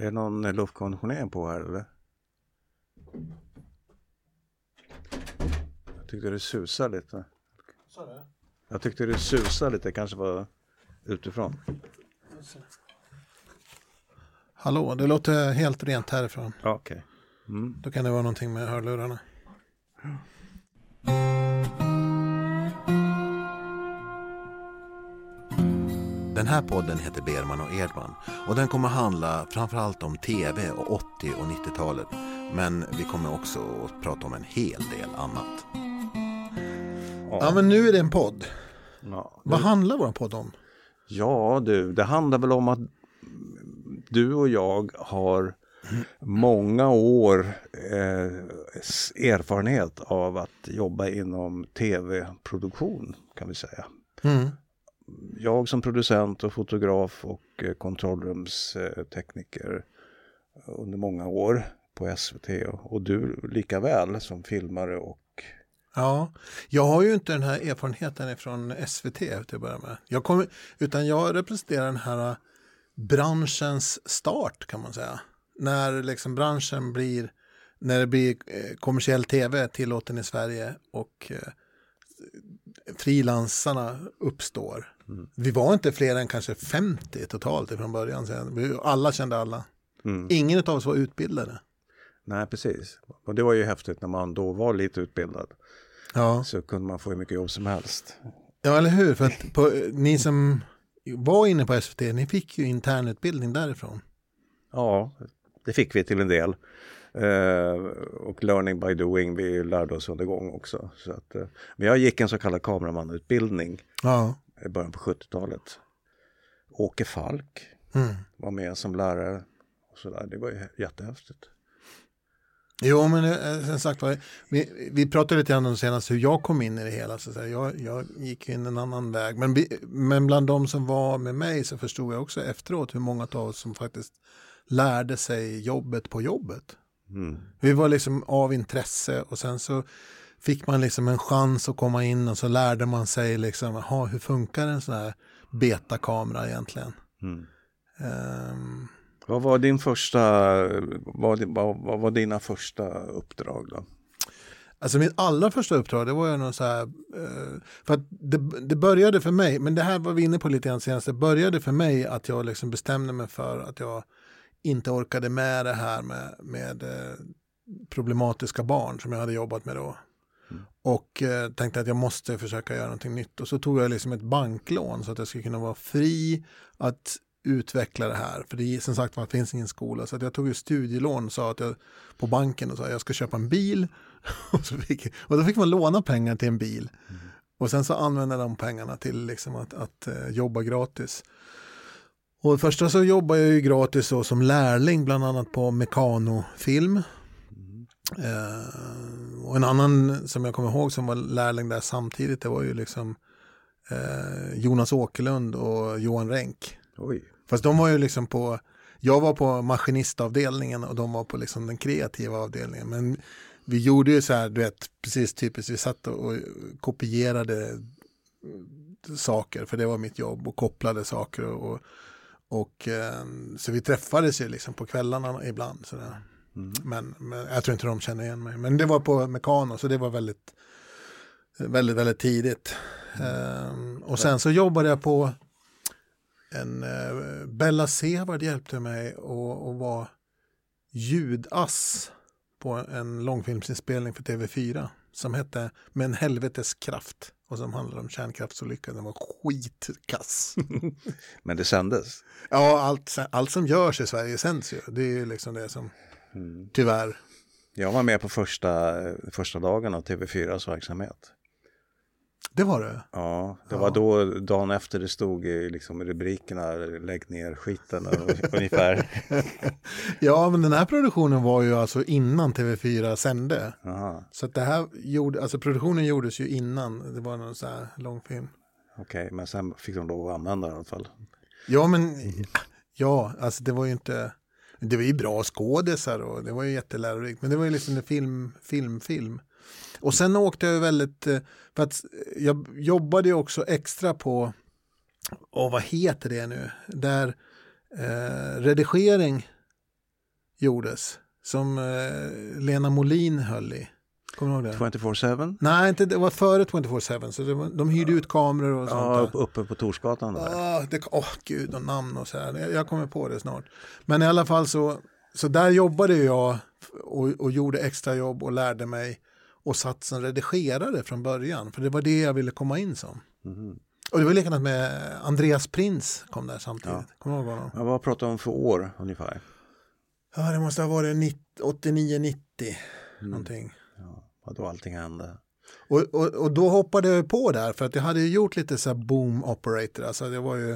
Är det någon luftkonditionering på här eller? Jag tyckte det susade lite. Jag tyckte det susade lite, kanske var utifrån. Hallå, det låter helt rent härifrån. Ja, Okej. Mm. Då kan det vara någonting med hörlurarna. Den här podden heter Berman och Edman och den kommer handla framförallt om tv och 80 och 90-talet. Men vi kommer också att prata om en hel del annat. Ja, men nu är det en podd. Ja. Vad handlar vår podd om? ja du, det handlar väl om att du och jag har många år eh, erfarenhet av att jobba inom tv-produktion kan vi säga. Mm. Jag som producent och fotograf och eh, kontrollrumstekniker under många år på SVT och, du lika väl som filmare och Ja, jag har ju inte den här erfarenheten från SVT till att börja med. Jag kommer, utan jag representerar den här eh, branschens start kan man säga. När liksom branschen blir, när det blir eh, kommersiell tv tillåten i Sverige och frilansarna uppstår. Vi var inte fler än kanske 50 totalt från början. Sen. Vi, alla kände alla. Mm. Ingen av oss var utbildade. Nej, precis. Och det var ju häftigt när man då var lite utbildad. Ja. Så kunde man få hur mycket jobb som helst. Ja, eller hur? För att på, ni som var inne på SVT, ni fick ju internutbildning därifrån. Ja, det fick vi till en del. Eh, och learning by doing, vi lärde oss under gång också. Så att, eh, men jag gick en så kallad kameramanutbildning Ja. I början på 70-talet. Åke Falk Mm. var med som lärare. Och så där. Det var ju jättehäftigt. Jo, men eh, som sagt var, vi, vi pratade lite grann om senast hur jag kom in i det hela. Så. Jag, jag gick in en annan väg. Men, men bland de som var med mig så förstod jag också efteråt hur många av oss som faktiskt lärde sig jobbet på jobbet. Mm. Vi var liksom av intresse och sen så fick man liksom en chans att komma in och så lärde man sig liksom, aha, hur funkar en sån här betakamera egentligen? Mm. Ehm, Vad var din första, vad, vad, vad var dina första uppdrag då? Alltså mitt allra första uppdrag det var ju någon så här, eh, för att det, det började för mig, men det här var vi inne på lite grann senast, det började för mig att jag liksom bestämde mig för att jag inte orkade med det här med, med eh, problematiska barn som jag hade jobbat med då. Och eh, tänkte att jag måste försöka göra någonting nytt. Och så tog jag liksom ett banklån så att jag skulle kunna vara fri att utveckla det här. För det som sagt det finns ingen skola. Så jag tog ett studielån och sa att jag på banken och sa att jag ska köpa en bil. och, så fick, och då fick man låna pengar till en bil. Och sen så använde de pengarna till liksom att, att eh, jobba gratis. Och första så jobbade jag ju gratis då som lärling bland annat på Mekanofilm. Eh, och en annan som jag kommer ihåg som var lärling där samtidigt det var ju liksom eh, Jonas Åkerlund och Johan Renck. Oj. Fast de var ju liksom på, jag var på maskinistavdelningen och de var på liksom den kreativa avdelningen. Men vi gjorde ju så här, du vet, precis typiskt, vi satt och kopierade saker, för det var mitt jobb, och kopplade saker. Och, och, eh, så vi träffades ju liksom på kvällarna ibland. Så där. Men, men jag tror inte de känner igen mig. Men det var på Mekano, så det var väldigt, väldigt, väldigt tidigt. Ehm, och sen så jobbade jag på en eh, Bella Sevard hjälpte mig och, och var ljudass på en långfilmsinspelning för TV4 som hette Med en helvetes kraft och som handlade om kärnkraftsolyckan. Den var skitkass. Men det sändes. ja, allt, allt som görs i Sverige sänds ju. Det är ju liksom det som tyvärr. Jag var med på första, första dagen av TV4s verksamhet. Det var det. Ja, det var då dagen efter det stod i liksom, rubrikerna lägg ner skiten och- ungefär. Ja, men den här produktionen var ju alltså innan TV4 sände. Aha, Så det här gjorde, alltså produktionen gjordes ju innan. Det var någon så här långfilm. Okej, men sen fick de lov att använda det i alla fall. Ja, men ja, alltså det var ju inte, det var ju bra skådisar och det var ju jättelärorikt. Men det var ju liksom en film, film, film. Och sen åkte jag väldigt, eh, för att eh, jag jobbade ju också extra på, och vad heter det nu, där eh, redigering gjordes. Som eh, Lena Molin höll i. Kommer du ihåg det? 24-7? Nej, inte, det var före 24-7. Så var, de hyrde ut kameror och sånt. Ja, upp- uppe på Torsgatan där. Ah, det, åh gud, och namn och så här. Jag, kommer på det snart. Men i alla fall så, så där jobbade jag och, och gjorde extra jobb och lärde mig och satt som redigerare från början. För det var det jag ville komma in som. Mhm. Och det var likadant med Andreas Prins kom där samtidigt. Kommer du ihåg honom? Ja, vad pratar du om för år ungefär? Ja, det måste ha varit 89-90 Mm. någonting. Ja, vad då allting hände. Och, och, och då hoppade jag på där för att jag hade ju gjort lite så här boom operator. Alltså det var ju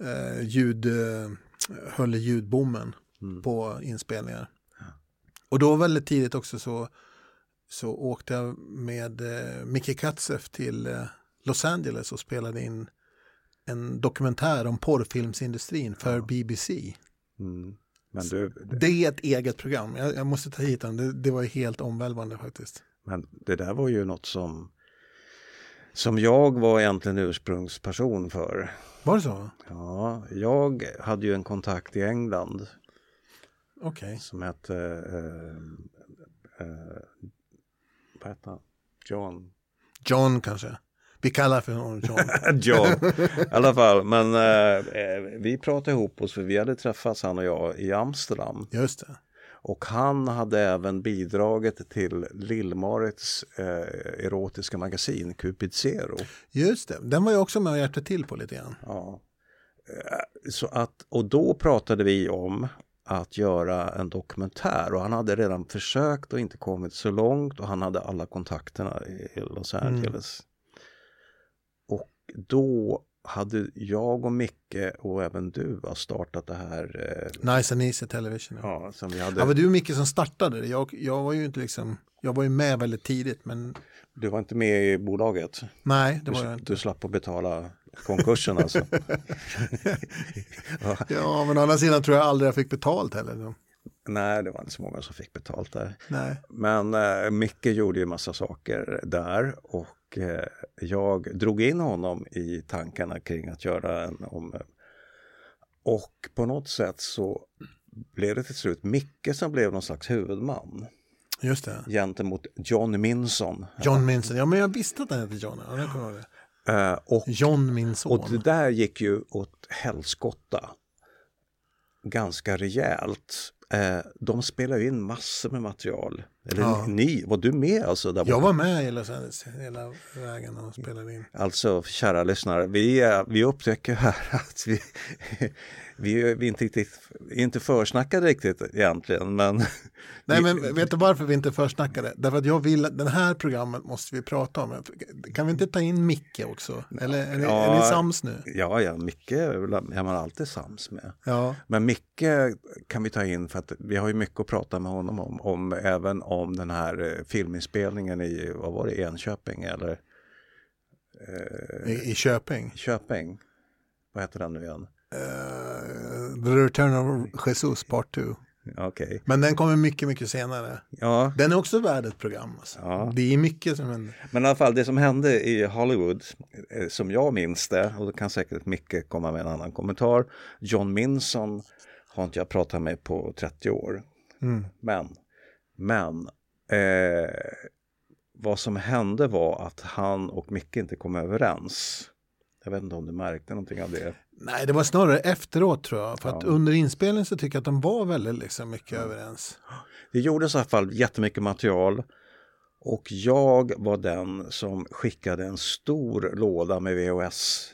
eh, ljud, eh, höll i ljudbommen Mm. på inspelningar. Och då väldigt tidigt också så, så åkte jag med eh, Micke Katzeff till eh, Los Angeles och spelade in en dokumentär om porrfilmsindustrin för BBC. Mm. Du, Det är ett eget program. Jag, jag måste ta hit den. Det, det var ju helt omvälvande faktiskt. Men det där var ju något som, som jag var egentligen ursprungsperson för. Var det så? Ja, jag hade ju en kontakt i England Okej. som hette, eh, eh, vad hette han? John. John kanske. Vi kallar för honom John. John, i alla fall. Men eh, eh, vi pratade ihop oss för vi hade träffats han och jag i Amsterdam. Just det. Och han hade även bidragit till Lill-Marits eh, erotiska magasin Cupid Zero. Just det. Den var jag också med och hjärtade till på lite grann. Ja. Eh, Så att, och då pratade vi om att göra en dokumentär och han hade redan försökt och inte kommit så långt och han hade alla kontakterna i Los Angeles. Och då hade jag och Micke och även du har startat det här eh, Nice and Easy Television. Ja. ja, som vi hade. Ja, var du och Micke som startade det. Jag, jag var ju inte liksom, jag var ju med väldigt tidigt men Du var inte med i bolaget? nej, det var Du, jag inte. du slapp att betala konkursen alltså? Ja, men å andra sidan tror jag aldrig jag fick betalt heller. Nej, det var inte så många som fick betalt där. Nej. Men eh, Micke gjorde ju massa saker där och eh, jag drog in honom i tankarna kring att göra en om... Och på något sätt så blev det till slut Micke som blev någon slags huvudman Just det. gentemot John Minson. John Minson. Ja, men jag visste att han hette John. Ja, jag kommer ihåg det. Eh, och, John min son. och det där gick ju åt helskotta ganska rejält. Eh, de spelar in massor med material. Eller Ja. ni, var du med alltså? Där Jag var med hela, hela vägen och spelade in. Alltså, kära lyssnare, vi, vi upptäcker här att vi, vi, vi inte riktigt, inte försnackade riktigt egentligen, men Nej, men vet du varför vi inte försnackade? Därför att jag vill att den här programmet måste vi prata om. Kan vi inte ta in Micke också? Eller är ni, Ja. är ni sams nu? ja, ja, Micke är man alltid sams med. Ja, Men Micke kan vi ta in för att vi har ju mycket att prata med honom om, om även om den här eh, filminspelningen i, vad var det, Enköping eller i, i Köping. Köping? Vad heter den nu igen? Uh, The Return of Jesus Part 2. Okej, Men den kommer mycket, mycket senare. ja, Den är också värd ett program. Alltså. Ja. Det är mycket som händer. Men i alla fall det som hände i Hollywood, eh, som jag minns det, och då kan säkert Micke komma med en annan kommentar. John Minson har inte jag pratat med på 30 år. Mm. Men, men eh, vad som hände var att han och Micke inte kom överens. Jag vet inte om du märkte någonting av det. Nej, det var snarare efteråt tror jag. För att Ja. under inspelningen så tycker jag att de var väldigt liksom, mycket överens. Det gjordes i alla fall jättemycket material och jag var den som skickade en stor låda med VHS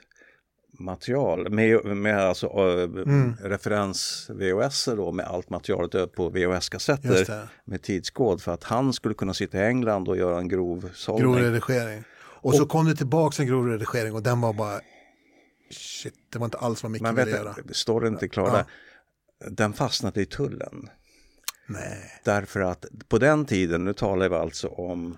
material med, med alltså, Mm. referens VHS då med allt materialet på VHS-kassetter med tidskod för att han skulle kunna sitta i England och göra en grov sållning. Grov redigering. Och, så kom det tillbaka en grov redigering och den var bara shit, det var inte alls vad Micke ville vet göra. det inte klar Ja. Den fastnade i tullen. Nej. Därför att på den tiden, nu talar vi alltså om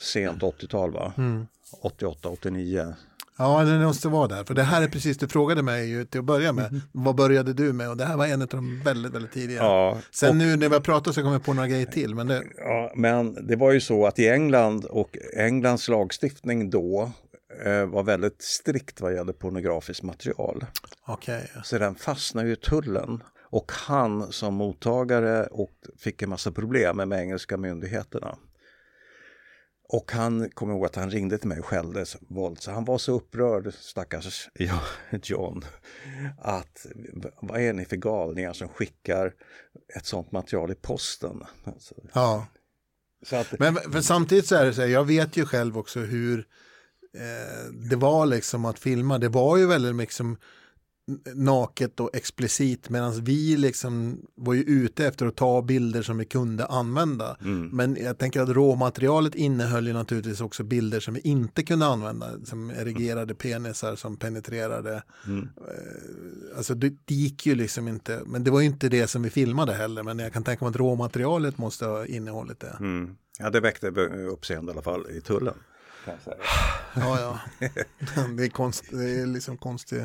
sent 80-tal va? Mm. 88, 89. Ja, det måste vara där. För det här är precis, du frågade mig ju till att börja med. Vad började du med? Och det här var en av de väldigt, väldigt tidiga. Ja, Sen nu när vi har pratat så kommer jag på några grejer till. Men det, Ja, men det var ju så att i England och Englands lagstiftning då eh, var väldigt strikt vad gäller pornografiskt material. okej. Så den fastnade ju i tullen. Och han som mottagare och fick en massa problem med, med engelska myndigheterna. Och han kom ihåg att han ringde till mig och skällde våld. Så han var så upprörd, stackars John, att vad är ni för galningar som skickar ett sånt material i posten? Alltså, ja. Att, Men samtidigt så är det så här, jag vet ju själv också hur eh, det var liksom att filma. Det var ju väldigt liksom naket och explicit medan vi liksom var ju ute efter att ta bilder som vi kunde använda. Mm. Men jag tänker att råmaterialet innehöll ju naturligtvis också bilder som vi inte kunde använda. Som erigerade penisar som penetrerade. Mm. Eh, alltså det, det gick ju liksom inte. Men det var ju inte det som vi filmade heller. Men jag kan tänka mig att råmaterialet måste ha innehållit det. Mm. Ja, det väckte uppseende i alla fall i tullen. Ja, ja. Det är, konst, det är liksom konstigt.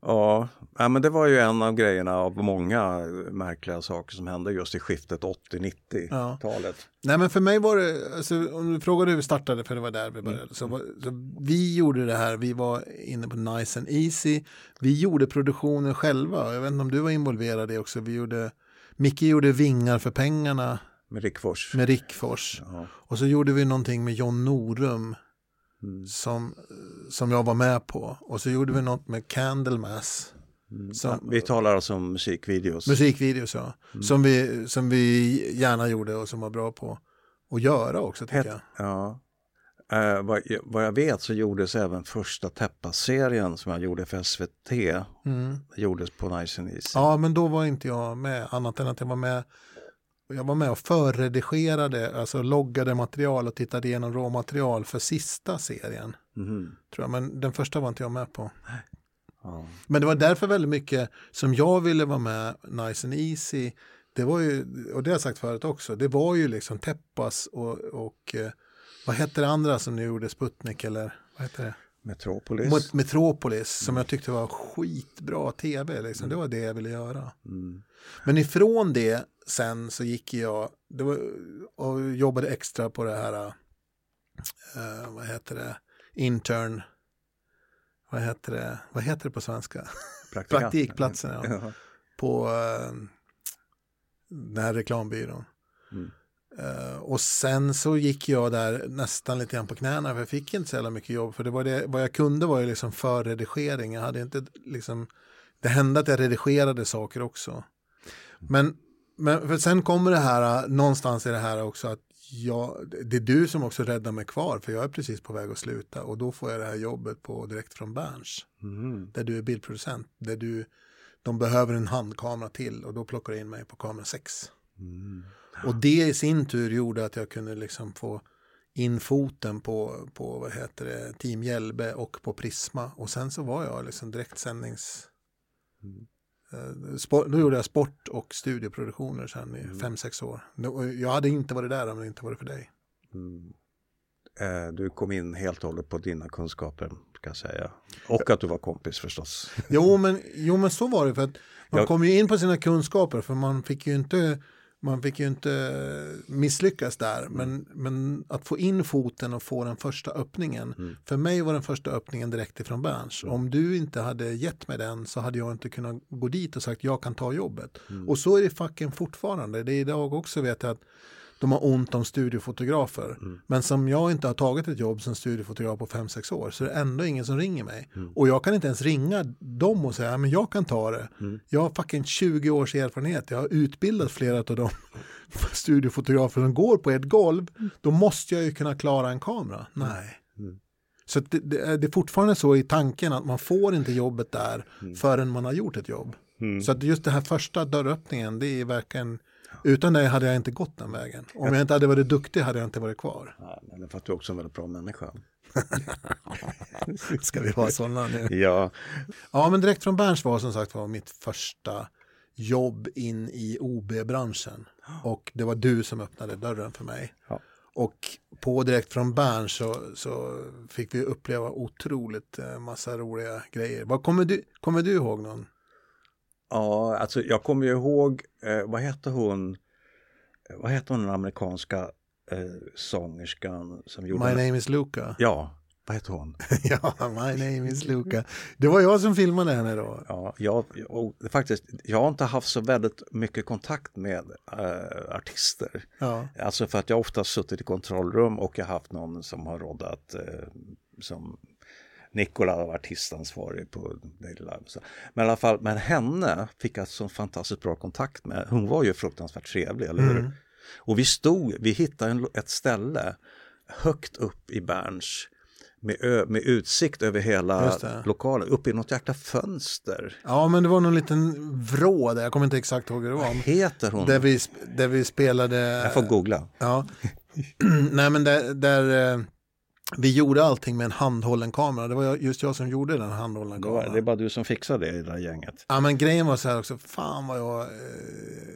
Ja, men det var ju en av grejerna av många märkliga saker som hände just i skiftet 80-90-talet. Ja. Nej men för mig var det, alltså, om du frågar hur vi startade, för det var där vi började, mm. så, var, så, vi gjorde det här, vi var inne på Nice and Easy, vi gjorde produktionen själva, jag vet inte om du var involverad i också, vi gjorde, Micke gjorde Vingar för pengarna. Med Rickfors. Med Rickfors. Ja. Och så gjorde vi någonting med John Norum. Mm. Som, som jag var med på. Och så gjorde vi något med Candlemass. Mm. Som, vi talar alltså om musikvideos. Musikvideos ja. Mm. Som, vi, som vi gärna gjorde och som var bra på att göra också tycker jag. Ja. Uh, vad, vad, jag vet så gjordes även första Teppa-serien som jag gjorde för SVT. Mm. gjordes på Nice and Easy. Ja, men då var inte jag med. Annat än att jag var med jag var med och förredigerade, alltså loggade material och tittade igenom råmaterial för sista serien. Mm. Tror jag. Men den första var inte jag med på. Ja. Men det var därför väldigt mycket som jag ville vara med, Nice and Easy. Det var ju, och det har jag sagt förut också, det var ju liksom Teppas och, och eh, vad hette det andra som ni gjorde, Sputnik eller vad heter det? Metropolis. Metropolis mm. som jag tyckte var skitbra tv. Liksom. Mm. Det var det jag ville göra. Mm. Men ifrån det sen så gick jag var, och jobbade extra på det här, uh, vad heter det, intern, vad heter det, vad heter det på svenska? Praktikplatsen, ja. På uh, den här reklambyrån. Mm. Uh, och sen så gick jag där nästan lite grann på knäna för jag fick inte så jävla mycket jobb. För det var det, vad jag kunde var ju liksom förredigering. Jag hade inte liksom, det hände att jag redigerade saker också. Men, men för sen kommer det här, någonstans i det här också att jag, det är du som också räddar mig kvar för jag är precis på väg att sluta och då får jag det här jobbet på direkt från Berns. Mm. Där du är bildproducent, där du, de behöver en handkamera till och då plockar du in mig på kamera 6. Mm. Och det i sin tur gjorde att jag kunde liksom få in foten på, på vad heter det, Team Hjälbe och på Prisma. Och sen så var jag liksom direktsändnings... Mm. Eh, sport, då gjorde jag sport och studioproduktioner sen i mm. fem, sex år. Jag hade inte varit där om det inte varit för dig. Mm. Eh, du kom in helt och hållet på dina kunskaper, ska jag säga. Och att du var kompis förstås. jo, men, jo, men så var det. för att Man jag... kom ju in på sina kunskaper, för man fick ju inte man fick ju inte misslyckas där, mm. men, men att få in foten och få den första öppningen. Mm. För mig var den första öppningen direkt ifrån Berns. Mm. Om du inte hade gett mig den så hade jag inte kunnat gå dit och sagt jag kan ta jobbet. Mm. Och så är det facken fortfarande. Det är idag också vet jag att de har ont om studiefotografer. Mm. Men som jag inte har tagit ett jobb som studiefotograf på 5-6 år så är det ändå ingen som ringer mig. Mm. Och jag kan inte ens ringa dem och säga men jag kan ta det. Mm. Jag har fucking 20 års erfarenhet. Jag har utbildat flera av de studiefotografer som går på ett golv. Då måste jag ju kunna klara en kamera. Mm. Nej. Mm. Så det, det, är fortfarande så i tanken att man får inte jobbet där mm. förrän man har gjort ett jobb. Så att just den här första dörröppningen det är verkligen utan dig hade jag inte gått den vägen. Om jag inte hade varit duktig hade jag inte varit kvar. Ja, men för att du också är en väldigt bra människa. Ska vi vara sådana nu? ja. Ja, men direkt från Berns var som sagt var mitt första jobb in i OB-branschen. Och det var du som öppnade dörren för mig. Ja. Och på direkt från Bern så, så fick vi uppleva otroligt eh, massa roliga grejer. Vad kommer du, kommer du ihåg någon Ja, alltså jag kommer ju ihåg, eh, vad hette hon, eh, vad hette hon den amerikanska eh, sångerskan som gjorde... My name is Luca. Ja, Vad heter hon? ja, my name is Luca. Det var jag som filmade henne då. Ja, jag, och faktiskt, jag har inte haft så väldigt mycket kontakt med äh, artister. Ja. Alltså för att jag ofta suttit i kontrollrum och jag haft någon som har rådat äh, som Nikola var artistansvarig på Daily Live. Så. Men i alla fall, men henne fick jag så fantastiskt bra kontakt med. Hon var ju fruktansvärt trevlig, eller hur? Mm. Och vi stod, vi hittade en, ett ställe högt upp i Berns med, ö, med utsikt över hela lokalen, uppe i något jäkla fönster. ja, men det var någon liten vrå där, jag kommer inte exakt ihåg hur det Vad var. heter hon? Där vi, där vi spelade... Jag får googla. Ja. Nej, men där, där eh, vi gjorde allting med en handhållen kamera. Det var just jag som gjorde den handhållna Det, var, kameran. det är bara du som fixar det i det där gänget. Ja, men grejen var så här också, fan vad jag eh,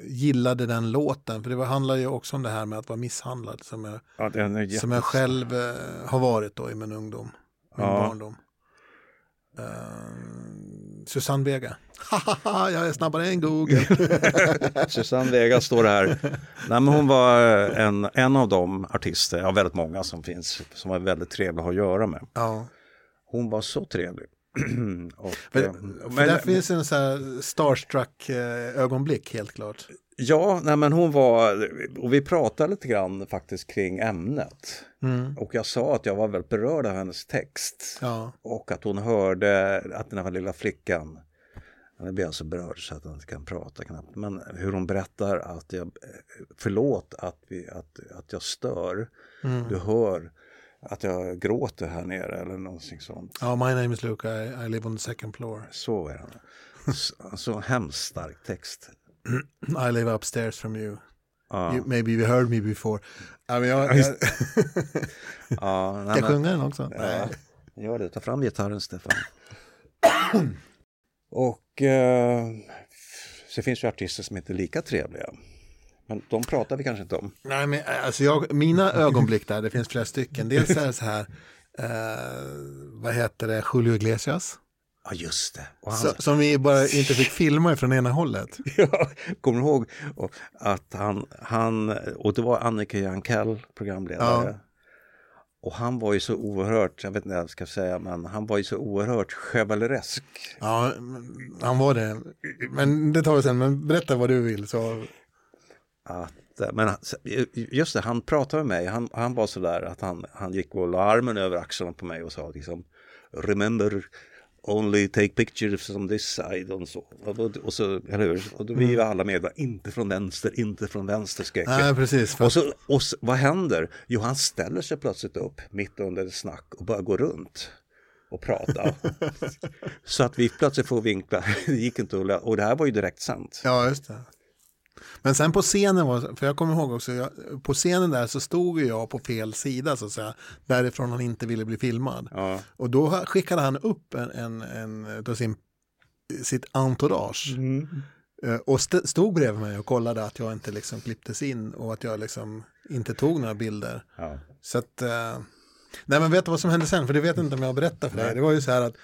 gillade den låten. För det var, handlar ju också om det här med att vara misshandlad som jag, Ja, jättes... som jag själv eh, har varit då i min ungdom, min Ja. barndom. Uh, Susanne Vega. Hahaha, jag är snabbare än Google. Susanne Vega står här. Nej, men hon var en, en av de artister, ja väldigt många som finns, som var väldigt trevliga att göra med. ja. Hon var så trevlig. och, För, eh, för men- där finns en så här starstruck eh, ögonblick helt klart. Ja, nej, men hon var, och vi pratade lite grann faktiskt kring ämnet. Mm. Och jag sa att jag var väldigt berörd av hennes text. Ja. Och att hon hörde att den här lilla flickan, nu blir jag så berörd så att jag inte kan prata knappt, men hur hon berättar att jag, förlåt att, vi, att, att jag stör, Mm. du hör att jag gråter här nere eller någonting sånt. Ja, my name is Luca, I, I live on the second floor. Så är det. Så, så hemskt stark text. I live upstairs from you. Ja, you maybe you heard me before. Ja, men jag, jag, ja, nej, jag sjunga den också? Ja, gör det. Ta fram gitarren, Stefan. Och eh, så finns ju artister som inte är lika trevliga. Men de pratar vi kanske inte om. Nej, men alltså jag, mina ögonblick där, det finns flera stycken. Dels är det så här, eh, vad heter det, Julio Iglesias. Ja, just det. Han, Så, som vi bara inte fick filma från ena hållet. ja, kommer du ihåg att han, han, och det var Annika Jankell, programledare. Ja. Och han var ju så oerhört, jag vet inte vad jag ska säga, men han var ju så oerhört chevaleresk. Ja, han var det. Men det tar vi sen, men berätta vad du vill. Så, Att, men just det, han pratade med mig, han, han var sådär att han, han gick och la armen över axlarna på mig och sa liksom Remember only take pictures on this side och så. Och, så, eller hur? Och då blir ju alla med, inte från vänster, inte från vänster jag. nej, precis. För, Och, så, och så, vad händer? Jo, han ställer sig plötsligt upp mitt under ett snack och börjar gå runt och prata. så att vi plötsligt får vinkla, det gick inte att och det här var ju direkt sant. Ja, just det. Men sen på scenen, var, för jag kommer ihåg också, jag, på scenen där så stod jag på fel sida så att säga, därifrån han inte ville bli filmad. Ja. Och då skickade han upp en, en, en sin, sitt entourage eh, och st stod bredvid mig och kollade att jag inte liksom klipptes in och att jag liksom inte tog några bilder. Ja. Så att, eh, nej men vet du vad som hände sen? För det vet jag inte om jag berättar för dig. Det var ju så här att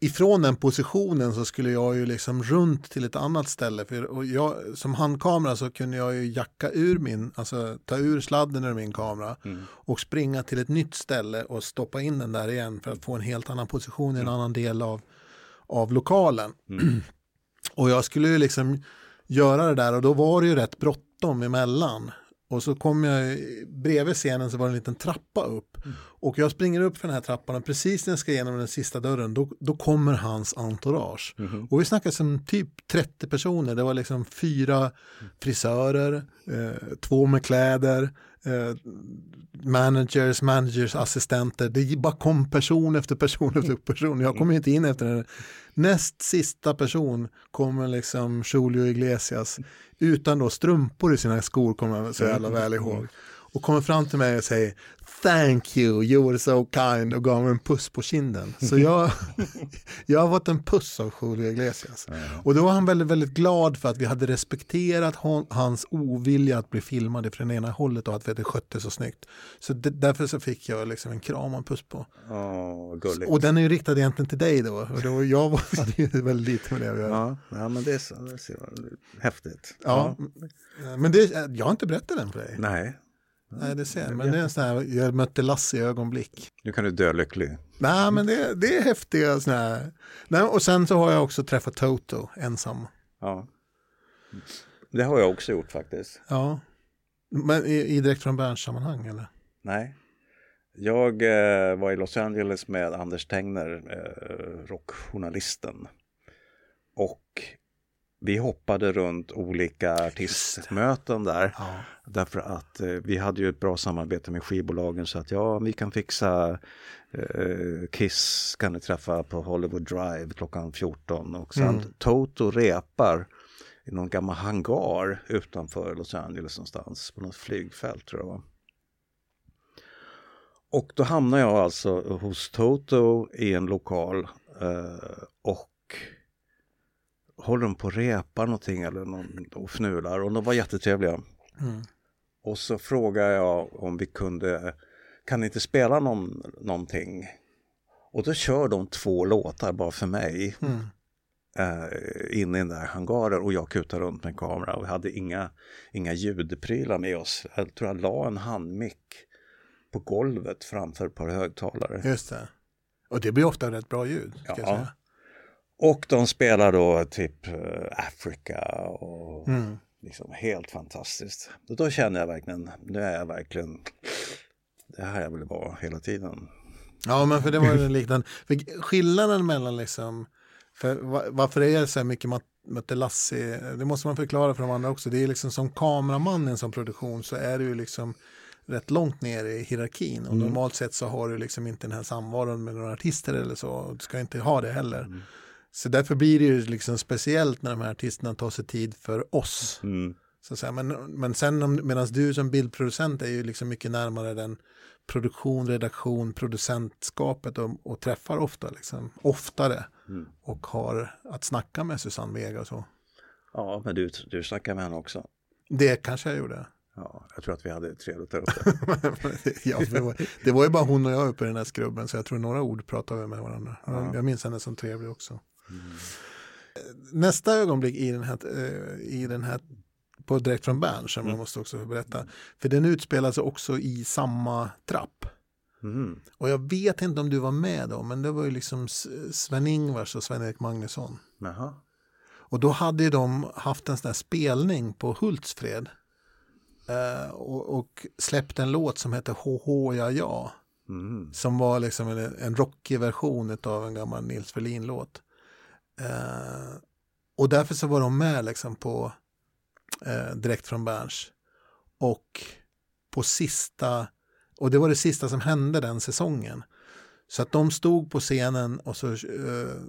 ifrån den positionen så skulle jag ju liksom runt till ett annat ställe. För, och jag, som handkamera så kunde jag ju jacka ur min, alltså ta ur sladden ur min kamera och springa till ett nytt ställe och stoppa in den där igen för att få en helt annan position i en annan del av, av lokalen. och jag skulle ju liksom göra det där och då var det ju rätt bråttom emellan. Och så kom jag, bredvid scenen så var det en liten trappa upp. Och jag springer upp för den här trappan och precis när jag ska igenom den sista dörren då, då kommer hans entourage. Och vi snackar som typ 30 personer. Det var liksom fyra frisörer, eh, två med kläder, eh, managers, managers, assistenter. Det bara kom person efter person efter person. Jag kom inte in efter den. Näst sista person kommer liksom Julio Iglesias utan då strumpor i sina skor kommer jag så jävla väl ihåg. Och kommer fram till mig och säger Thank you, you were so kind och gav mig en puss på kinden. Så jag, jag har fått en puss av Julio Iglesias. Och då var han väldigt, väldigt glad för att vi hade respekterat hon, hans ovilja att bli filmad från ena hållet och att vi hade skött det så snyggt. Så det, därför så fick jag liksom en kram och en puss på. Åh, gulligt. Och den är ju riktad egentligen till dig då. Och då jag var, hade ju väldigt lite med det att göra. Ja, ja, men det är, så, det är så häftigt. Ja. Men det, jag har inte berättat den för dig. Nej, Nej, det ser jag. Men det är en sån här, jag mötte Lasse i ögonblick. Nu kan du dö lycklig. Nej, men det, det är häftiga såna här. Nej, och sen så har jag också träffat Toto ensam. Ja. Det har jag också gjort faktiskt. Ja. Men i, i direkt från Berns sammanhang eller? Nej. Jag eh, var i Los Angeles med Anders Tengner, eh, rockjournalisten. Och vi hoppade runt olika artistmöten där. Ja. Därför att eh, vi hade ju ett bra samarbete med skivbolagen så att ja, vi kan fixa eh, Kiss kan ni träffa på Hollywood Drive klockan 14 och sen Mm. Toto repar i någon gammal hangar utanför Los Angeles någonstans på något flygfält tror jag var. Och då hamnar jag alltså hos Toto i en lokal eh, och håller de på att repa någonting eller någon, och fnular och de var jättetrevliga. Mm. Och så frågar jag om vi kunde, kan ni inte spela någon, någonting? Och då kör de två låtar bara för mig Mm. eh, inne i den där hangaren och jag kutar runt med en kamera och vi hade inga, inga ljudprylar med oss. Jag tror jag la en handmick på golvet framför ett par högtalare. Just det. Och det blir ofta rätt bra ljud. Ja. Och de spelar då typ eh, Africa och Mm. liksom helt fantastiskt. Och då känner jag verkligen, nu är jag verkligen, det här jag vill vara hela tiden. Ja, men för det var ju liknande. För skillnaden mellan liksom, för va- varför är det så här mycket mötte Lasse, det måste man förklara för de andra också. Det är liksom som kameraman i en sån produktion så är du ju liksom rätt långt ner i hierarkin och normalt sett så har du liksom inte den här samvaron med några artister eller så du ska inte ha det heller. Så därför blir det ju liksom speciellt när de här artisterna tar sig tid för oss. Mm. Så säga. Men, men sen medan du som bildproducent är ju liksom mycket närmare den produktion, redaktion, producentskapet och, och träffar ofta liksom, oftare Mm. och har att snacka med Susanne Vega och så. Ja, men du, du snackar med henne också. Det kanske jag gjorde. Ja, jag tror att vi hade trevligt där uppe. ja, det, var, det var ju bara hon och jag uppe i den här skrubben så jag tror några ord pratade vi med varandra. Ja. Jag minns henne som trevlig också. Nästa ögonblick i den här, eh, i den här på Direkt från Bern som jag måste också berätta. För den utspelar sig också i samma trapp. Mm. Och jag vet inte om du var med då, men det var ju liksom Sven-Ingvars och Sven-Erik Magnusson. Jaha. Och då hade ju de haft en sån här spelning på Hultsfred. Eh, och, och släppt en låt som heter HH ja ja. Mm. Som var liksom en, en rockig version av en gammal Nils Ferlin-låt. Eh, och därför så var de med liksom på eh, Direkt från Berns. Och på sista, och det var det sista som hände den säsongen. Så att de stod på scenen och så eh,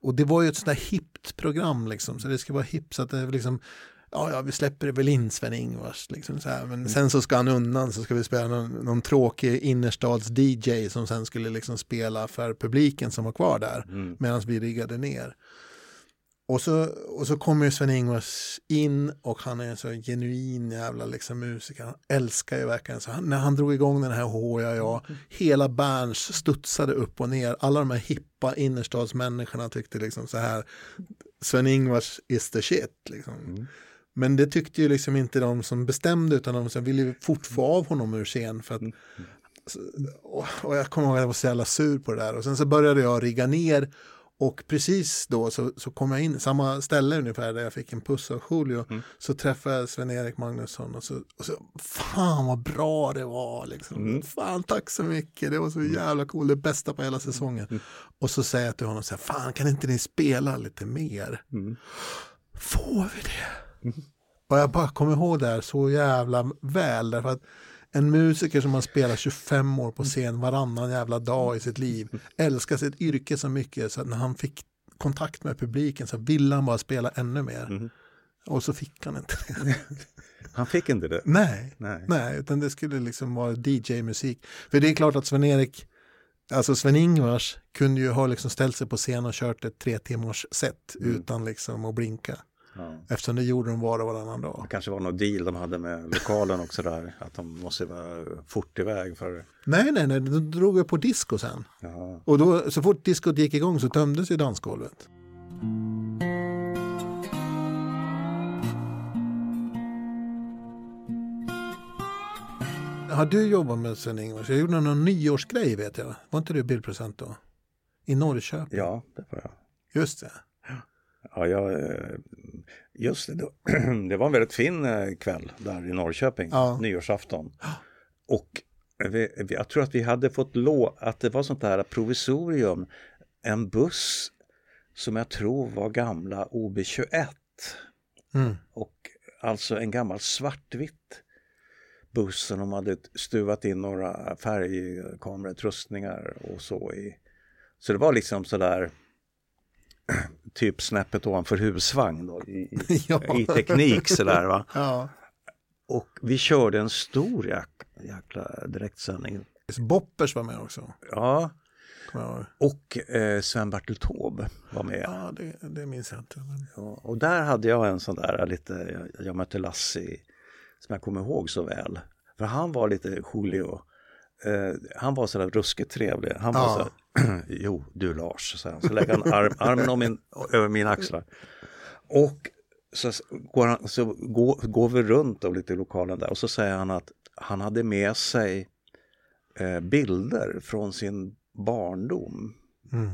och det var ju ett sånt där hippt program liksom, så det ska vara hippt så att det är liksom Ja, ja, vi släpper väl in Sven-Ingvars. Liksom så här. Men sen så ska han undan så ska vi spela någon, någon tråkig innerstads-DJ som sen skulle liksom spela för publiken som var kvar där Mm. medan vi riggade ner. Och så, och så kommer Sven-Ingvars in och han är en så genuin jävla liksom musiker. Han älskar ju verkligen så. Han, när han drog igång den här HJA, hela Berns studsade upp och ner. Alla de här hippa innerstadsmänniskorna tyckte liksom så här, Sven-Ingvars is the shit. Liksom. Mm. Men det tyckte ju liksom inte de som bestämde utan de som ville fort få av honom ur scen. För att, så- och, jag kommer ihåg att jag var så jävla sur på det där. Och sen så började jag rigga ner och precis då så, så kom jag in, samma ställe ungefär där jag fick en puss av Julio. Så träffade jag Sven-Erik Magnusson och så, och så, fan vad bra det var liksom. Fan tack så mycket, det var så jävla coolt, det bästa på hela säsongen. Och så säger jag till honom så här, fan kan inte ni spela lite mer? Mm. Får vi det? Och jag bara kommer ihåg det här så jävla väl. Därför att en musiker som har spelat 25 år på scen varannan jävla dag i sitt liv älskar sitt yrke så mycket så att när han fick kontakt med publiken så ville han bara spela ännu mer. Och så fick han inte det. Han fick inte det. Nej, Nej. nej, utan det skulle liksom vara DJ-musik. För det är klart att Sven-Erik, alltså Sven-Ingvars kunde ju ha liksom ställt sig på scen och kört ett tre timmars set utan liksom att blinka. Ja. Eftersom det gjorde de var och varannan dag. Det kanske var någon deal de hade med lokalen också där. Att de måste vara fort iväg för... Nej, nej, nej, då drog jag på disco sen. Ja. Och då, så fort diskot gick igång så tömdes ju dansgolvet. har du jobbat med Sven-Ingvars? Jag gjorde någon nyårsgrej vet jag. Var inte du bildproducent då? I Norrköping? Ja, det var jag. Just det. Ja, jag, eh, just det. Det var en väldigt fin eh, kväll där i Norrköping, Ja. nyårsafton. Och vi, jag tror att vi hade fått lå att det var sånt där provisorium, en buss som jag tror var gamla OB21 Mm. och alltså en gammal svartvitt buss som de hade stuvat in några färgkamerautrustningar och så i. Så det var liksom sådär typ snäppet ovanför husvagn då, i, Ja. i teknik sådär va. Ja. Och vi körde en stor jäk, jäkla direktsändning. Boppers var med också. Ja, och eh, Sven-Bertil Taube var med. Ja, det, det minns jag inte. Men... Ja, och där hade jag en sån där lite, jag, jag mötte Lassie som jag kommer ihåg så väl. För han var lite Julio. Eh, han var sådär ruskigt trevlig. Han var Ja. så jo du Lars, så, så lägger han arm, armen om min, över mina axlar. Och så, går, han, så går, går vi runt av lite i lokalen där och så säger han att han hade med sig eh, bilder från sin barndom Mm.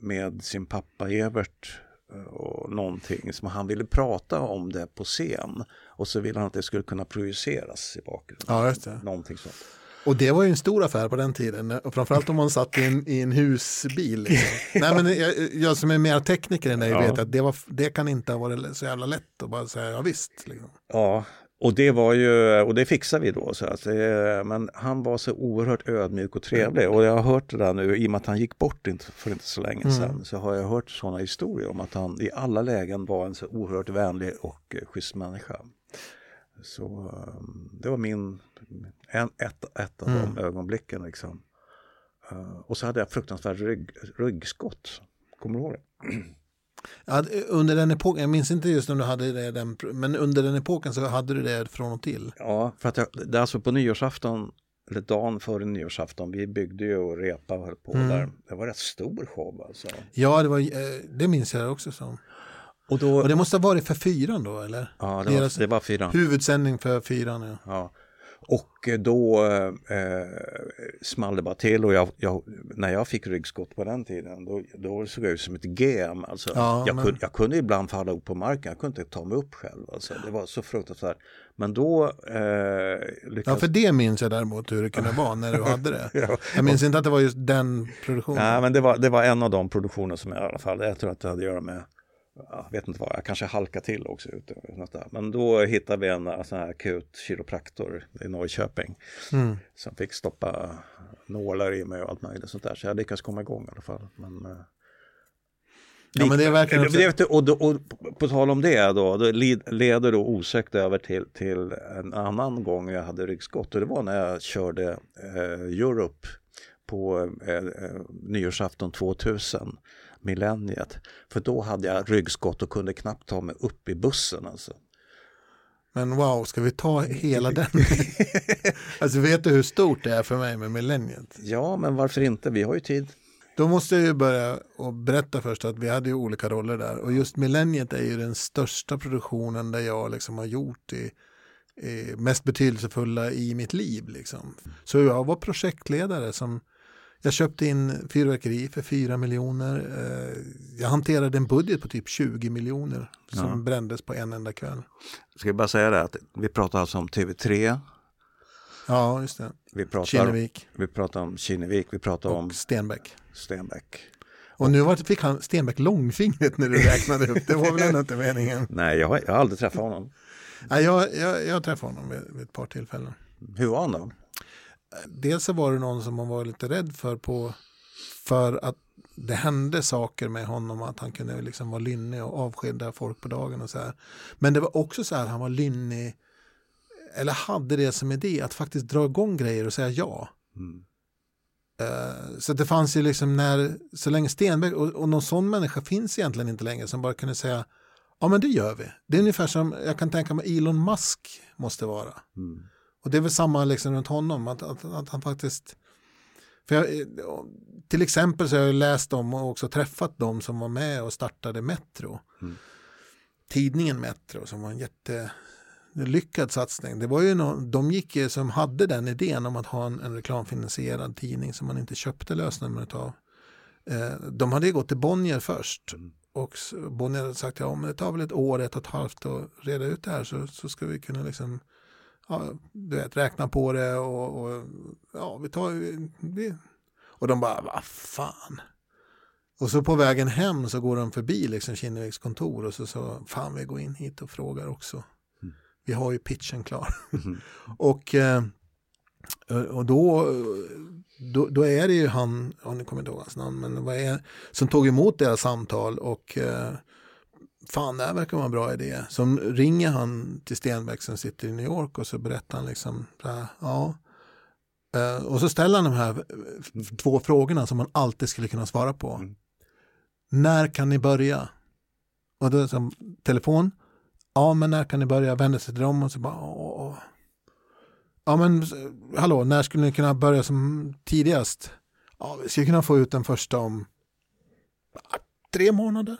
med sin pappa Evert eh, och någonting som han ville prata om det på scen och så ville han att det skulle kunna projiceras i bakgrunden. Ja, just det. Någonting sånt. Och det var ju en stor affär på den tiden. Och framförallt om man satt i en, i en husbil. Liksom. Nej, men jag, jag som är mer tekniker än dig Ja. vet att det, var, det kan inte ha varit så jävla lätt att bara säga ja visst. Liksom. Ja, och det var ju, och det fixade vi då. Så att, men han var så oerhört ödmjuk och trevlig och jag har hört det där nu, i och med att han gick bort inte, för inte så länge sedan, så har jag hört sådana historier om att han i alla lägen var en så oerhört vänlig och eh, schysst människa. Så eh, det var min, en, ett, ett av de ögonblicken liksom. Eh, och så hade jag fruktansvärt rygg, ryggskott. Kommer du ihåg det? Ja, under den epoken, jag minns inte just om du hade det, den, men under den epoken så hade du det från och till. Ja, för att jag, det är alltså på nyårsafton, eller dagen före nyårsafton, vi byggde ju och repa och höll på där. Det var rätt stor show alltså. Ja, det, var, eh, det minns jag också som. Och då, Och det måste ha varit för fyran då, eller? ja, det var, det var fyra. Huvudsändning för fyran, ja. Ja. Och då eh, small det bara till och jag, jag, när jag fick ryggskott på den tiden då, då såg jag ut som ett gem. Alltså, Ja, jag, men- kunde, jag kunde ibland falla upp på marken, jag kunde inte ta mig upp själv. Alltså, det var så fruktansvärt. Men då eh, Ja, lyckades för det minns jag däremot hur det kunde vara när du hade det. Ja. Jag minns inte att det var just den produktionen. Nej, men det var, det var en av de produktioner som jag i alla fall, jag tror att det hade att göra med, jag vet inte vad, jag kanske halkade till också ute. och. Men då hittade vi en eh, sån här akut kiropraktor i Norrköping Mm. som fick stoppa nålar i mig och allt möjligt sånt där. Så jag lyckades komma igång i alla fall. Men, eh, Ja, men det är verkligen det, du, och, då- och på, tal om det då, led- leder då osökt över till, till en annan gång jag hade ryggskott och det var när jag körde eh, Europe på eh, eh, nyårsafton 2000, millenniet. För då hade jag ryggskott och kunde knappt ta mig upp i bussen alltså. Men wow, ska vi ta hela den? alltså vet du hur stort det är för mig med millenniet? Ja, men varför inte? Vi har ju tid. Då måste jag ju börja och berätta först att vi hade ju olika roller där. Och just millenniet är ju den största produktionen där jag liksom har gjort det mest betydelsefulla i mitt liv. Liksom. Så jag var projektledare som jag köpte in fyrverkeri för 4 miljoner. Eh, jag hanterade en budget på typ 20 miljoner som Ja. brändes på en enda kväll. Ska jag bara säga det att vi pratar alltså om TV3, Ja, just det. vi pratar, Kinnevik vi pratar om Kinnevik, vi pratar om och Stenbeck. Stenbeck. Och nu var, fick han Stenbeck långfingret när du räknade upp. Det var väl ändå inte meningen. Nej, jag har, jag har aldrig träffat honom. Nej, jag, jag, jag träffade honom vid, vid ett par tillfällen. Hur var han då? Dels så var det någon som man var lite rädd för på för att det hände saker med honom att han kunde liksom vara lynnig och avskeda folk på dagen och så här. Men det var också så här, han var lynnig eller hade det som idé att faktiskt dra igång grejer och säga ja. Mm. Eh, Så det fanns ju liksom när, så länge Stenbeck, och, och någon sån människa finns egentligen inte längre som bara kunde säga ja men det gör vi. Det är ungefär som jag kan tänka mig Elon Musk måste vara. Mm. Och det är väl samma liksom runt honom, att, att, att han faktiskt... För jag, till exempel så har jag läst om och också träffat dem som var med och startade Metro. Mm. Tidningen Metro som var en jätte... lyckad satsning. Det var ju någon, de gick ju som hade den idén om att ha en, en reklamfinansierad tidning som man inte köpte lösnumret av. Eh, de hade ju gått till Bonnier först Mm. och Bonnier hade sagt ja men det tar väl ett år, ett och ett halvt att reda ut det här så, så ska vi kunna liksom ja, du vet, räkna på det och, och ja, vi tar vi, och de bara, vad fan. Och så på vägen hem så går de förbi liksom Kinneviks kontor och så sa, fan vi går in hit och frågar också. Mm. Vi har ju pitchen klar. Mhm. och eh, och då, då, då är det ju han, ja, nu kommer jag inte ihåg hans namn, men vad är, som tog emot deras samtal och eh, fan det här verkar vara en bra idé. Så ringer han till Stenbeck som sitter i New York och så berättar han liksom, här, ja. Eh, och så ställer han de här eh, två frågorna som man alltid skulle kunna svara på. Mm. När kan ni börja? Och då som telefon, ja men när kan ni börja? Vänder sig till dem och så bara, åh. Ja men hallå, när skulle ni kunna börja som tidigast? Ja, vi skulle kunna få ut den första om tre månader.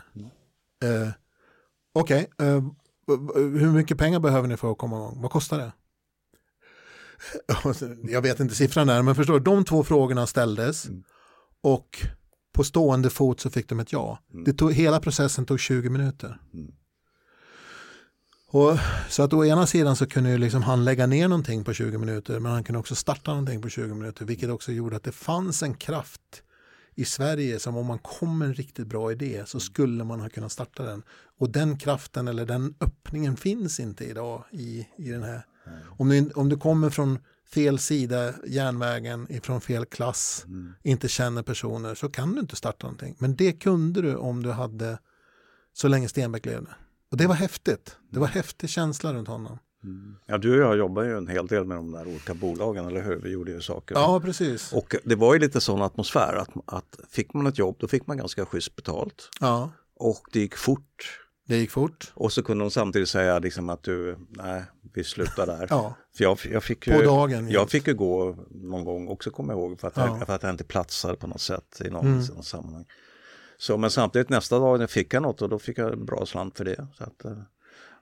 Eh, Okej, eh, hur mycket pengar behöver ni för att komma igång? Vad kostar det? Och så- Jag vet inte siffran där, men förstår du, de två frågorna ställdes Mm. och på stående fot så fick de ett ja. Mm. Det tog, hela processen tog 20 minuter. Mm. Och, så att å ena sidan så kunde ju liksom han lägga ner någonting på 20 minuter men han kunde också starta någonting på 20 minuter vilket också gjorde att det fanns en kraft i Sverige som om man kom med en riktigt bra idé så skulle man ha kunnat starta den. Och den kraften eller den öppningen finns inte idag i, i den här. Om du, om du kommer från fel sida järnvägen, ifrån fel klass, Mm. inte känner personer så kan du inte starta någonting. Men det kunde du om du hade så länge Stenbeck levde. Och det var häftigt. Det var häftig känsla runt honom. Mm. Ja, du och jag jobbar ju en hel del med de där olika bolagen, eller hur? Vi gjorde ju saker. Ja, precis. Och det var ju lite sån atmosfär att, att fick man ett jobb då fick man ganska schysst betalt. Ja, Och det gick fort. det gick fort. Och så kunde de samtidigt säga liksom att du, nej, vi slutar där. Ja, För jag, jag, fick ju, på dagen. jag fick ju gå någon gång också, kommer jag ihåg, för att, Ja. jag, för att jag inte platsade på något sätt i någon, Mm. sammanhang. Så, men samtidigt nästa dag fick jag något och då fick jag en bra slant för det. Så att, eh,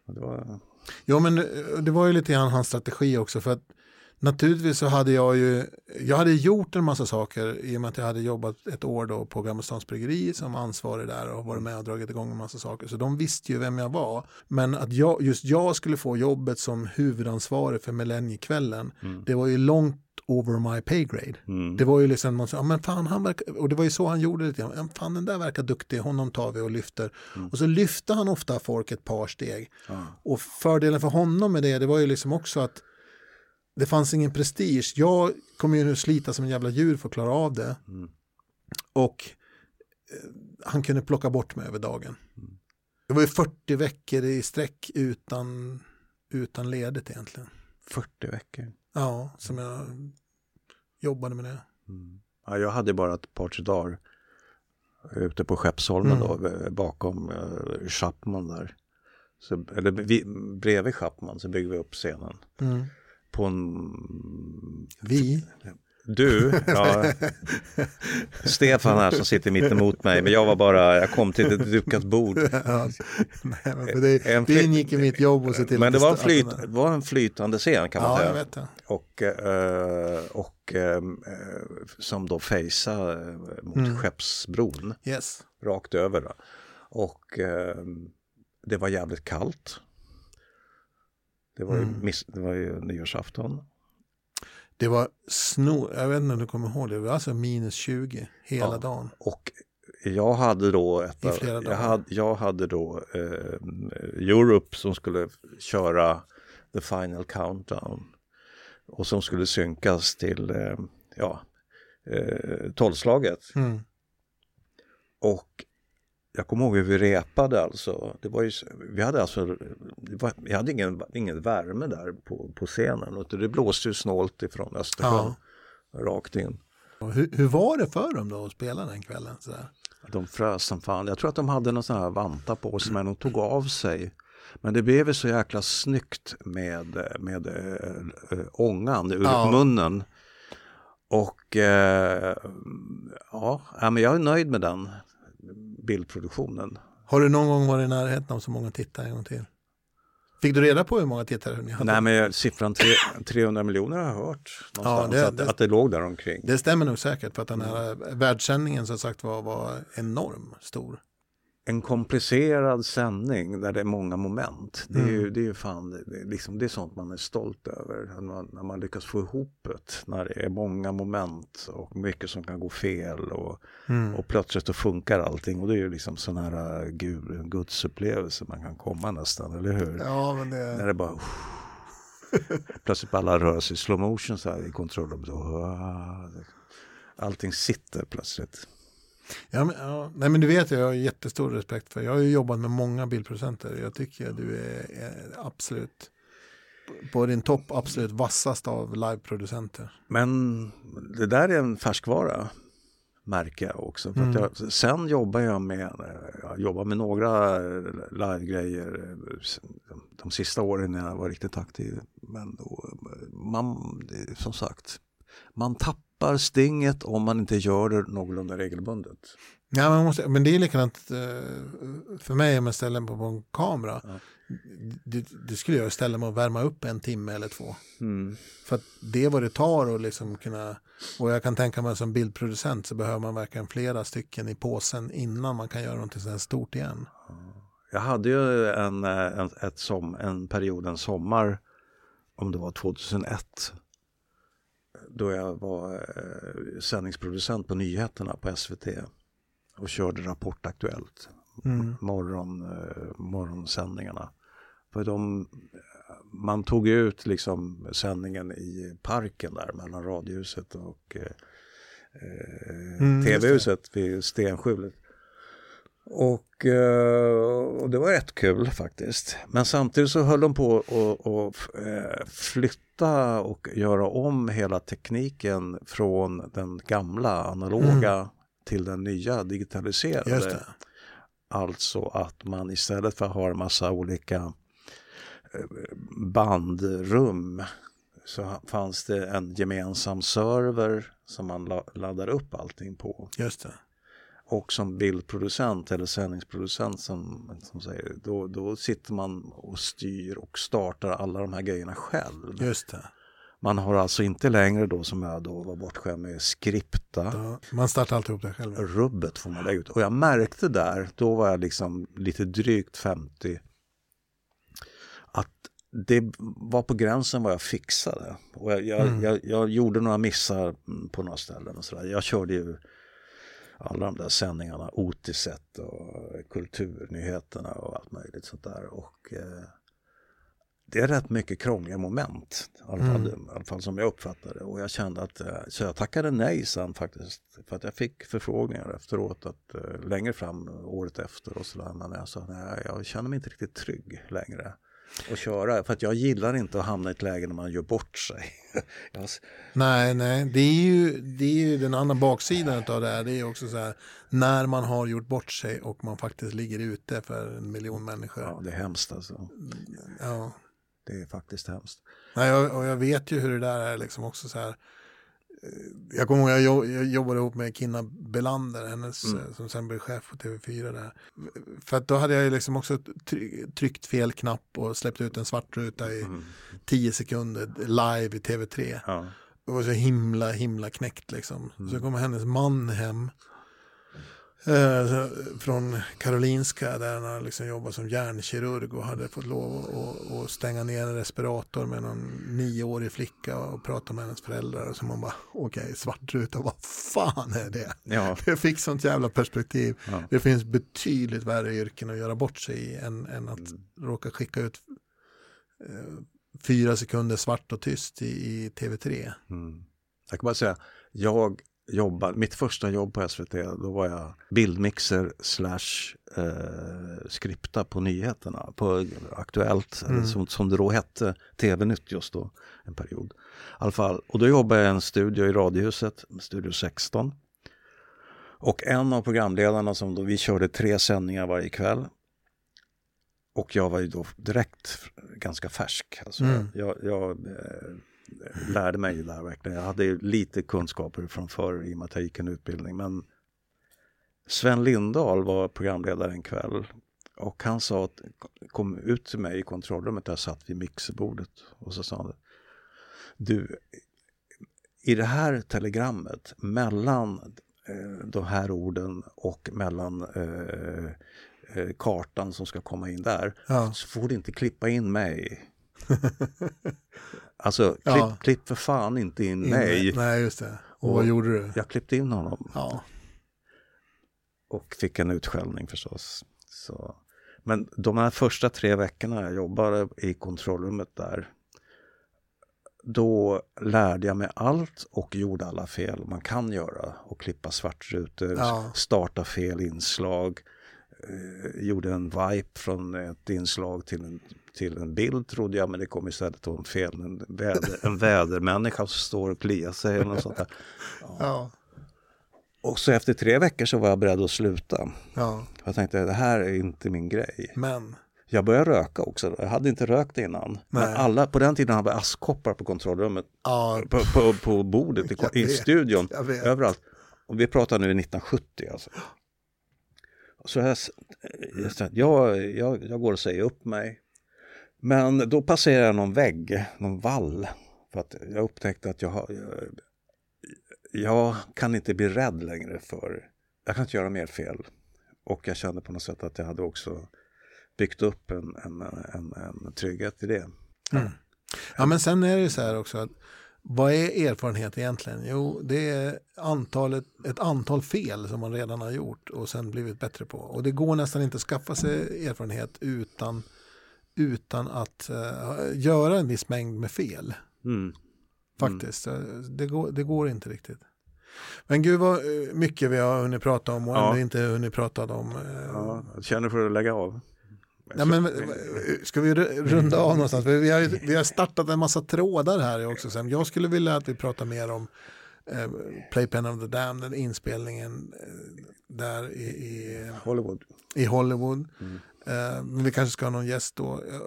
det var, Jo, men det- det var ju lite grann hans strategi också. För att naturligtvis så hade jag ju, jag hade gjort en massa saker i och med att jag hade jobbat ett år då på Gammelstans bryggeri som ansvarig där och varit med och dragit igång en massa saker. Så de visste ju vem jag var. Men att jag, just jag skulle få jobbet som huvudansvarig för Millenniekvällen, mm, det var ju långt over my pay grade. mm, Det var ju liksom, man sa, men fan han verkar, och det var ju så han gjorde lite grann, fan den där verkar duktig, honom tar vi och lyfter. Mm. Och så lyfte han ofta folk ett par steg. ja, Och fördelen för honom med det, det var ju liksom också att det fanns ingen prestige. Jag kommer ju nu slita som en jävla djur för att klara av det. mm, Och eh, han kunde plocka bort mig över dagen. Mm. Det var ju 40 veckor i sträck utan, utan ledigt egentligen. 40 veckor. Ja, som jag jobbade med det. Mm. Ja, jag hade bara ett par, tre dagar ute på Skeppsholmen Mm. då, eh, bakom uh, Chapman där. Så, eller vi, bredvid Chapman så byggde vi upp scenen. På en... Vi, Du, ja, Stefan här som sitter mitt emot mig, men jag var bara, jag kom till ett dukat bord. ja, nej, det, En det ingick i mitt jobb att se till Men det var en, flyt, var en flytande scen kan man Ja, jag säga. vet det. Och, eh, och eh, som då fejsade eh, mot Mm. Skeppsbron. Yes. rakt över. Och eh, det var jävligt kallt. Det var, ju, Mm. miss, det var ju nyårsafton. Det var snor, jag vet inte om du kommer ihåg det, det var alltså minus 20 hela Ja. dagen. Och jag hade då, ett, jag, hade, jag hade då eh, Europe som skulle köra The Final Countdown. Och som skulle synkas till eh, ja, eh, tolvslaget. Mm. Och jag kommer ihåg hur vi repade alltså. Det var ju, vi hade alltså, var, vi hade ingen, ingen värme där på, på scenen. Utan det blåste ju snålt ifrån Östersjön rakt in. Hur, hur var det för dem då att spela den kvällen? Sådär? De frös som fan. Jag tror att de hade någon sån här vanta på sig men de tog av sig. Men det blev ju så jäkla snyggt med, med äh, ångan ur Ja. munnen. Och äh, ja, ja, men jag är nöjd med den bildproduktionen. Har du någon gång varit i närheten av så många tittare en gång till? Fick du reda på hur många tittare ni hade? Nej, men siffran tre, 300 miljoner har jag hört någonstans. det- att, det- att det låg där omkring. Det stämmer nog säkert för att den här Mm. världssändningen som sagt var, var enorm stor. En komplicerad sändning där det är många moment. Det är ju, Mm. det är ju fan, det är, liksom, det är sånt man är stolt över. När man, när man lyckas få ihop det. När det är många moment och mycket som kan gå fel. Och, Mm. och plötsligt så funkar allting. Och det är ju liksom sån här uh, gud, gudsupplevelse man kan komma nästan, eller hur? Ja, men det... När det bara... plötsligt bara alla rör sig i slow motion så här i kontrollrummet. Allting sitter plötsligt. Ja, men, ja. Nej, men du vet, jag har jättestor respekt för. Jag har ju jobbat med många bildproducenter. Jag tycker du är, är absolut på din topp, absolut vassast av liveproducenter. Men det där är en färskvara märker jag också. För Mm. jag, sen jobbar jag med, jag jobbar med några livegrejer eh, de, sista åren när jag var riktigt aktiv. Men då, man, det, är som sagt, man tappar stinget om man inte gör det någorlunda regelbundet. Ja, man måste, men det är likadant eh, för mig om jag ställer mig på en kamera. Ja. Det, det skulle jag ställa mig och värma upp en timme eller två. Mm. För att det är vad det tar att liksom kunna, och jag kan tänka mig som bildproducent så behöver man verkligen flera stycken i påsen innan man kan göra någonting så här stort igen. Jag hade ju en, eh, en, som, en period, en sommar, om det var 2001, då jag var eh, sändningsproducent på nyheterna på SVT och körde Rapport Aktuellt, Mm. morgon, eh, morgonsändningarna. För de, man tog ut liksom sändningen i parken där mellan Radiohuset och eh, eh, Mm. TV-huset vid Stenskjulet. Och, eh, och det var rätt kul faktiskt. Men samtidigt så höll de på att eh, flytta och göra om hela tekniken från den gamla analoga till den nya digitaliserade. Alltså att man istället för att ha en massa olika eh, bandrum så fanns det en gemensam server som man la- laddar upp allting på. Just det. Och som bildproducent eller sändningsproducent som, som säger, då, då sitter man och styr och startar alla de här grejerna själv. Just det. Man har alltså inte längre då som jag då var bortskämd med skripta. Ja, man startar alltihop det själv. rubbet får man lägga ut. Och jag märkte där, då var jag liksom lite drygt 50, att det var på gränsen vad jag fixade. Och jag, jag, Mm. jag, jag gjorde några missar på några ställen och sådär. Jag körde ju alla de där sändningarna, Otiset och Kulturnyheterna och allt möjligt sånt där. Och eh, det är rätt mycket krångliga moment, i alla, fall, Mm. i alla fall som jag uppfattade. Och jag kände att, eh, så jag tackade nej sen faktiskt. För att jag fick förfrågningar efteråt, att, eh, längre fram året efter och sådär. Men jag sa nej, jag känner mig inte riktigt trygg längre att köra. För att jag gillar inte att hamna i ett läge när man gör bort sig. Nej, nej, det är ju, det är ju den andra baksidan av det här. Det är också så här, när man har gjort bort sig och man faktiskt ligger ute för en miljon människor. ja, det är hemskt alltså. Ja. Det är faktiskt hemskt. Nej, och, och jag vet ju hur det där är liksom också så här. Eh, Jag kommer ihåg jag, jag jobbade ihop med Kinna Belander, hennes, Mm. eh, som sen blev chef på TV4 där. För att då hade jag ju liksom också try- tryckt fel knapp och släppt ut en svart ruta i Mm. tio sekunder live i TV3. Ja. Det var så himla, himla knäckt liksom. Mm. Så kommer hennes man hem. Eh, från Karolinska där han har liksom jobbat som hjärnkirurg och hade fått lov att- att stänga ner en respirator med någon nioårig flicka och prata med hennes föräldrar. Och så man bara, okej, svartruta, vad fan är det? Ja. Det fick sånt jävla perspektiv. Ja. Det finns betydligt värre yrken att göra bort sig i än, än att Mm. råka skicka ut eh, fyra sekunder svart och tyst i, i TV3. Mm. Jag kan bara säga, jag jobbar, mitt första jobb på SVT, då var jag bildmixer slash eh, skripta på nyheterna, på Aktuellt, Mm. som, som det då hette, TV-nytt just då, en period. I alla fall, och då jobbade jag i en studio i Radiohuset, Studio 16. Och en av programledarna som då, vi körde tre sändningar varje kväll. Och jag var ju då direkt ganska färsk. Alltså Mm. jag, jag eh, lärde mig där verkligen. Jag hade lite kunskaper från förr i och med att jag gick en utbildning. Men Sven Lindahl var programledare en kväll. Och han sa att, kom ut till mig i kontrollrummet där jag satt vid mixerbordet och så sa han Du, i det här telegrammet mellan eh, de här orden och mellan eh, eh, kartan som ska komma in där Ja. så får du inte klippa in mig. alltså, klipp, Ja. klipp för fan inte in In- mig. Nej, just det. Och, Och- vad gjorde du? Jag klippte in honom Ja. och fick en utskällning förstås. Så. Men de här första tre veckorna jag jobbade i kontrollrummet där, då lärde jag mig allt och gjorde alla fel man kan göra. Och klippa svartrutor, Ja. starta fel inslag, eh, gjorde en vipe från ett inslag till en, till en bild trodde jag, men det kom istället en fel. En, väder, en vädermänniska som står och kliar sig eller något sånt där. Ja. Och så efter tre veckor så var jag beredd att sluta. ja. Jag tänkte det här är inte min grej. Men. Jag började röka också. Jag hade inte rökt innan. Men Nej. alla, på den tiden hade vi askkoppar på kontrollrummet. Ja. På, på, på bordet i, i studion. Överallt. Och vi pratar nu 1970 alltså. Så eh, jag, jag, jag, jag, går och säger upp mig. Men då passerar jag någon vägg, någon vall. För att jag upptäckte att jag, har, jag, jag kan inte bli rädd längre för, jag kan inte göra mer fel. Och jag kände på något sätt att jag hade också byggt upp en, en, en, en trygghet i det. Mm. Ja, men sen är det ju så här också att vad är erfarenhet egentligen? Jo, det är antalet, ett antal fel som man redan har gjort och sen blivit bättre på. Och det går nästan inte att skaffa sig erfarenhet utan, utan att eh, göra en viss mängd med fel. Mm. Faktiskt, Eh, det, går, det går inte riktigt. Men gud vad eh, mycket vi har hunnit prata om och Ja. ändå inte hunnit prata om. eh, Ja, jag känner för att lägga av. Nej, men, ska vi ru- runda av någonstans? Vi har, vi har startat en massa trådar här också. Sen. Jag skulle vilja att vi pratar mer om eh, Playpen of the Damned, den inspelningen eh, där i, i, Hollywood. i Hollywood. Eh, men vi kanske ska ha någon gäst då. Eh,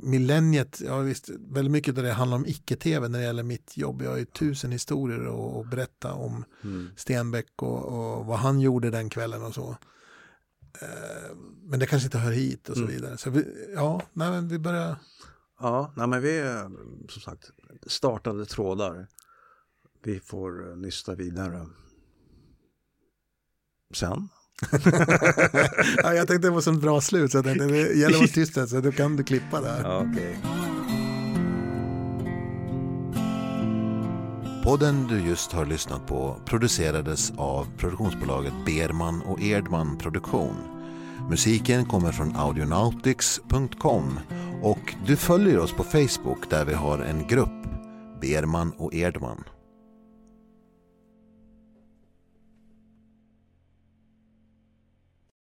Millenniet, ja visst, väldigt mycket av det handlar om icke-tv när det gäller mitt jobb. Jag har ju tusen historier att att berätta om Mm. Stenbeck och, och vad han gjorde den kvällen och så. Eh, Men det kanske inte hör hit och så Mm. vidare. Så vi, ja, nej, men vi börjar. Ja, nej, men vi är som sagt startade trådar. Vi får eh, nysta vidare. Sen. ja, jag tänkte det var så ett bra slut så jag tänkte det gäller att vara tyst så då kan du klippa där. Ja, okej. Podden du just har lyssnat på producerades av produktionsbolaget Berman och Erdman Produktion. Musiken kommer från audionautics.com och du följer oss på Facebook där vi har en grupp, Berman och Erdman.